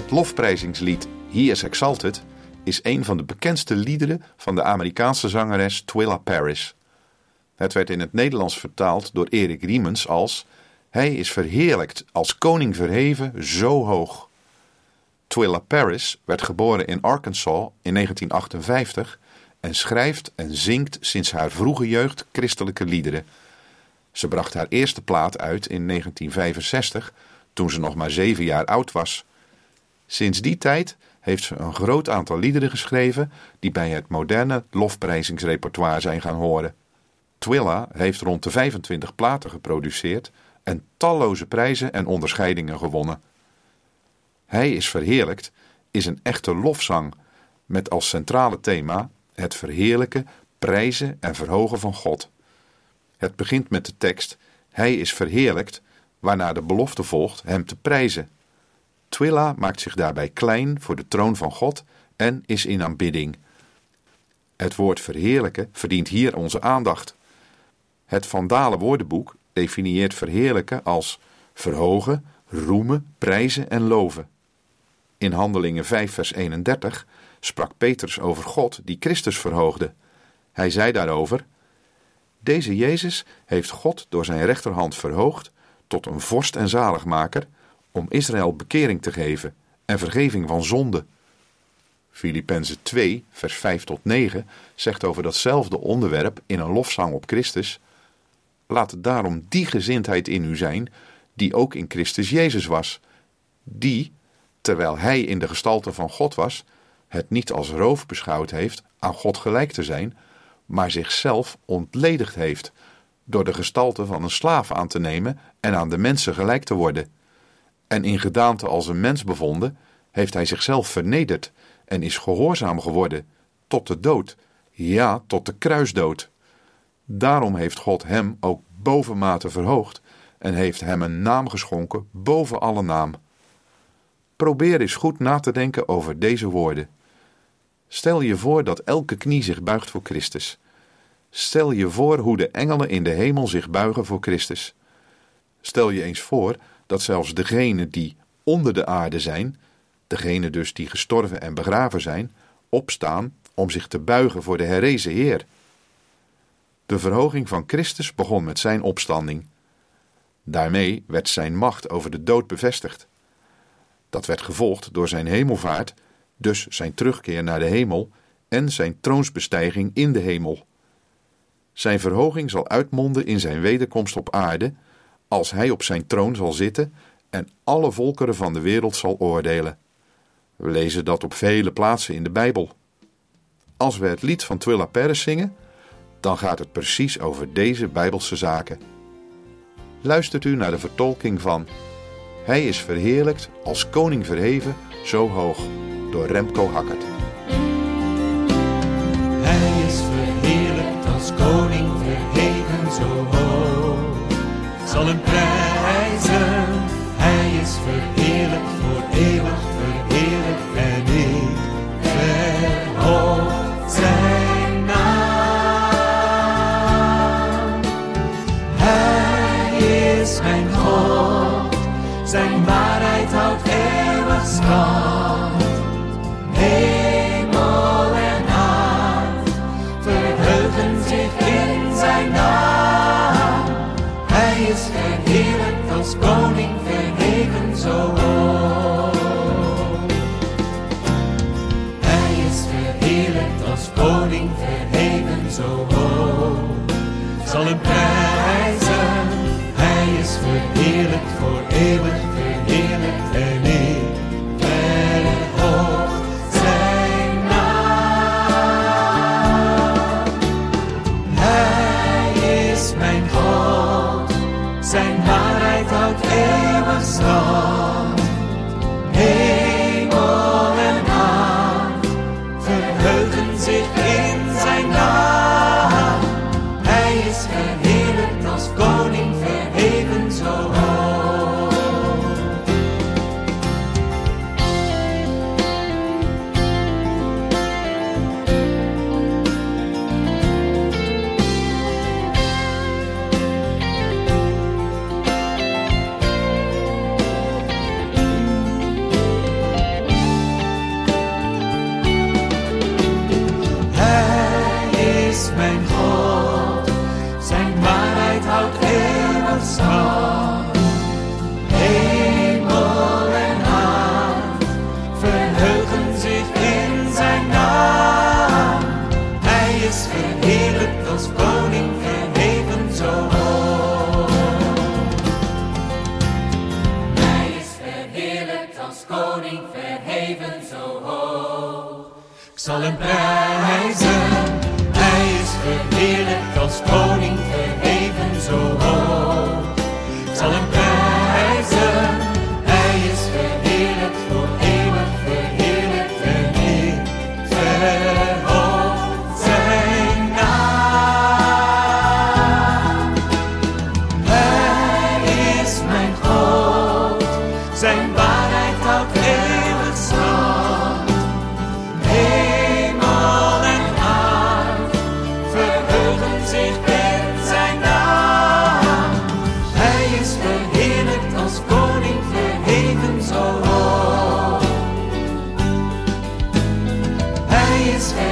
Het lofprijzingslied He is Exalted is een van de bekendste liederen van de Amerikaanse zangeres Twilla Paris. Het werd in het Nederlands vertaald door Erik Riemens als Hij is verheerlijkt als koning verheven zo hoog. Twilla Paris werd geboren in Arkansas in 1958 en schrijft en zingt sinds haar vroege jeugd christelijke liederen. Ze bracht haar eerste plaat uit in 1965, toen ze nog maar zeven jaar oud was. Sinds die tijd heeft ze een groot aantal liederen geschreven die bij het moderne lofprijzingsrepertoire zijn gaan horen. Twilla heeft rond de 25 platen geproduceerd en talloze prijzen en onderscheidingen gewonnen. Hij is verheerlijkt is een echte lofzang met als centrale thema het verheerlijken, prijzen en verhogen van God. Het begint met de tekst Hij is verheerlijkt, waarna de belofte volgt hem te prijzen. Twilla maakt zich daarbij klein voor de troon van God en is in aanbidding. Het woord verheerlijken verdient hier onze aandacht. Het Vandalen woordenboek definieert verheerlijken als verhogen, roemen, prijzen en loven. In Handelingen 5 vers 31 sprak Petrus over God die Christus verhoogde. Hij zei daarover: Deze Jezus heeft God door zijn rechterhand verhoogd tot een vorst en zaligmaker om Israël bekering te geven en vergeving van zonde. Filippenzen 2, vers 5 tot 9 zegt over datzelfde onderwerp in een lofzang op Christus: Laat daarom die gezindheid in u zijn, die ook in Christus Jezus was, die, terwijl hij in de gestalte van God was, het niet als roof beschouwd heeft aan God gelijk te zijn, maar zichzelf ontledigd heeft door de gestalte van een slaaf aan te nemen en aan de mensen gelijk te worden. En in gedaante als een mens bevonden, heeft hij zichzelf vernederd en is gehoorzaam geworden tot de dood, ja, tot de kruisdood. Daarom heeft God hem ook bovenmate verhoogd en heeft hem een naam geschonken boven alle naam. Probeer eens goed na te denken over deze woorden. Stel je voor dat elke knie zich buigt voor Christus. Stel je voor hoe de engelen in de hemel zich buigen voor Christus. Stel je eens voor dat zelfs degenen die onder de aarde zijn, degenen dus die gestorven en begraven zijn, opstaan om zich te buigen voor de herrezen Heer. De verhoging van Christus begon met zijn opstanding. Daarmee werd zijn macht over de dood bevestigd. Dat werd gevolgd door zijn hemelvaart, dus zijn terugkeer naar de hemel en zijn troonsbestijging in de hemel. Zijn verhoging zal uitmonden in zijn wederkomst op aarde, als hij op zijn troon zal zitten en alle volkeren van de wereld zal oordelen. We lezen dat op vele plaatsen in de Bijbel. Als we het lied van Twilla Paris zingen, dan gaat het precies over deze Bijbelse zaken. Luistert u naar de vertolking van Hij is verheerlijkt als koning verheven zo hoog door Remco Hakkert. Verheven zo hoog. Zal hem prijzen, hij is verheerlijkt voor eeuwig verheerlijkt als koning verheven zo. Hij is verheerlijk als koning verheven zo hoog. Ik zal hem prijzen. Hij is verheerlijk als koning verheven zo hoog. Ik zal hem prijzen. Hij is verheerlijk voor eeuwig verheerlijk verheerlijk. Hoog. Hij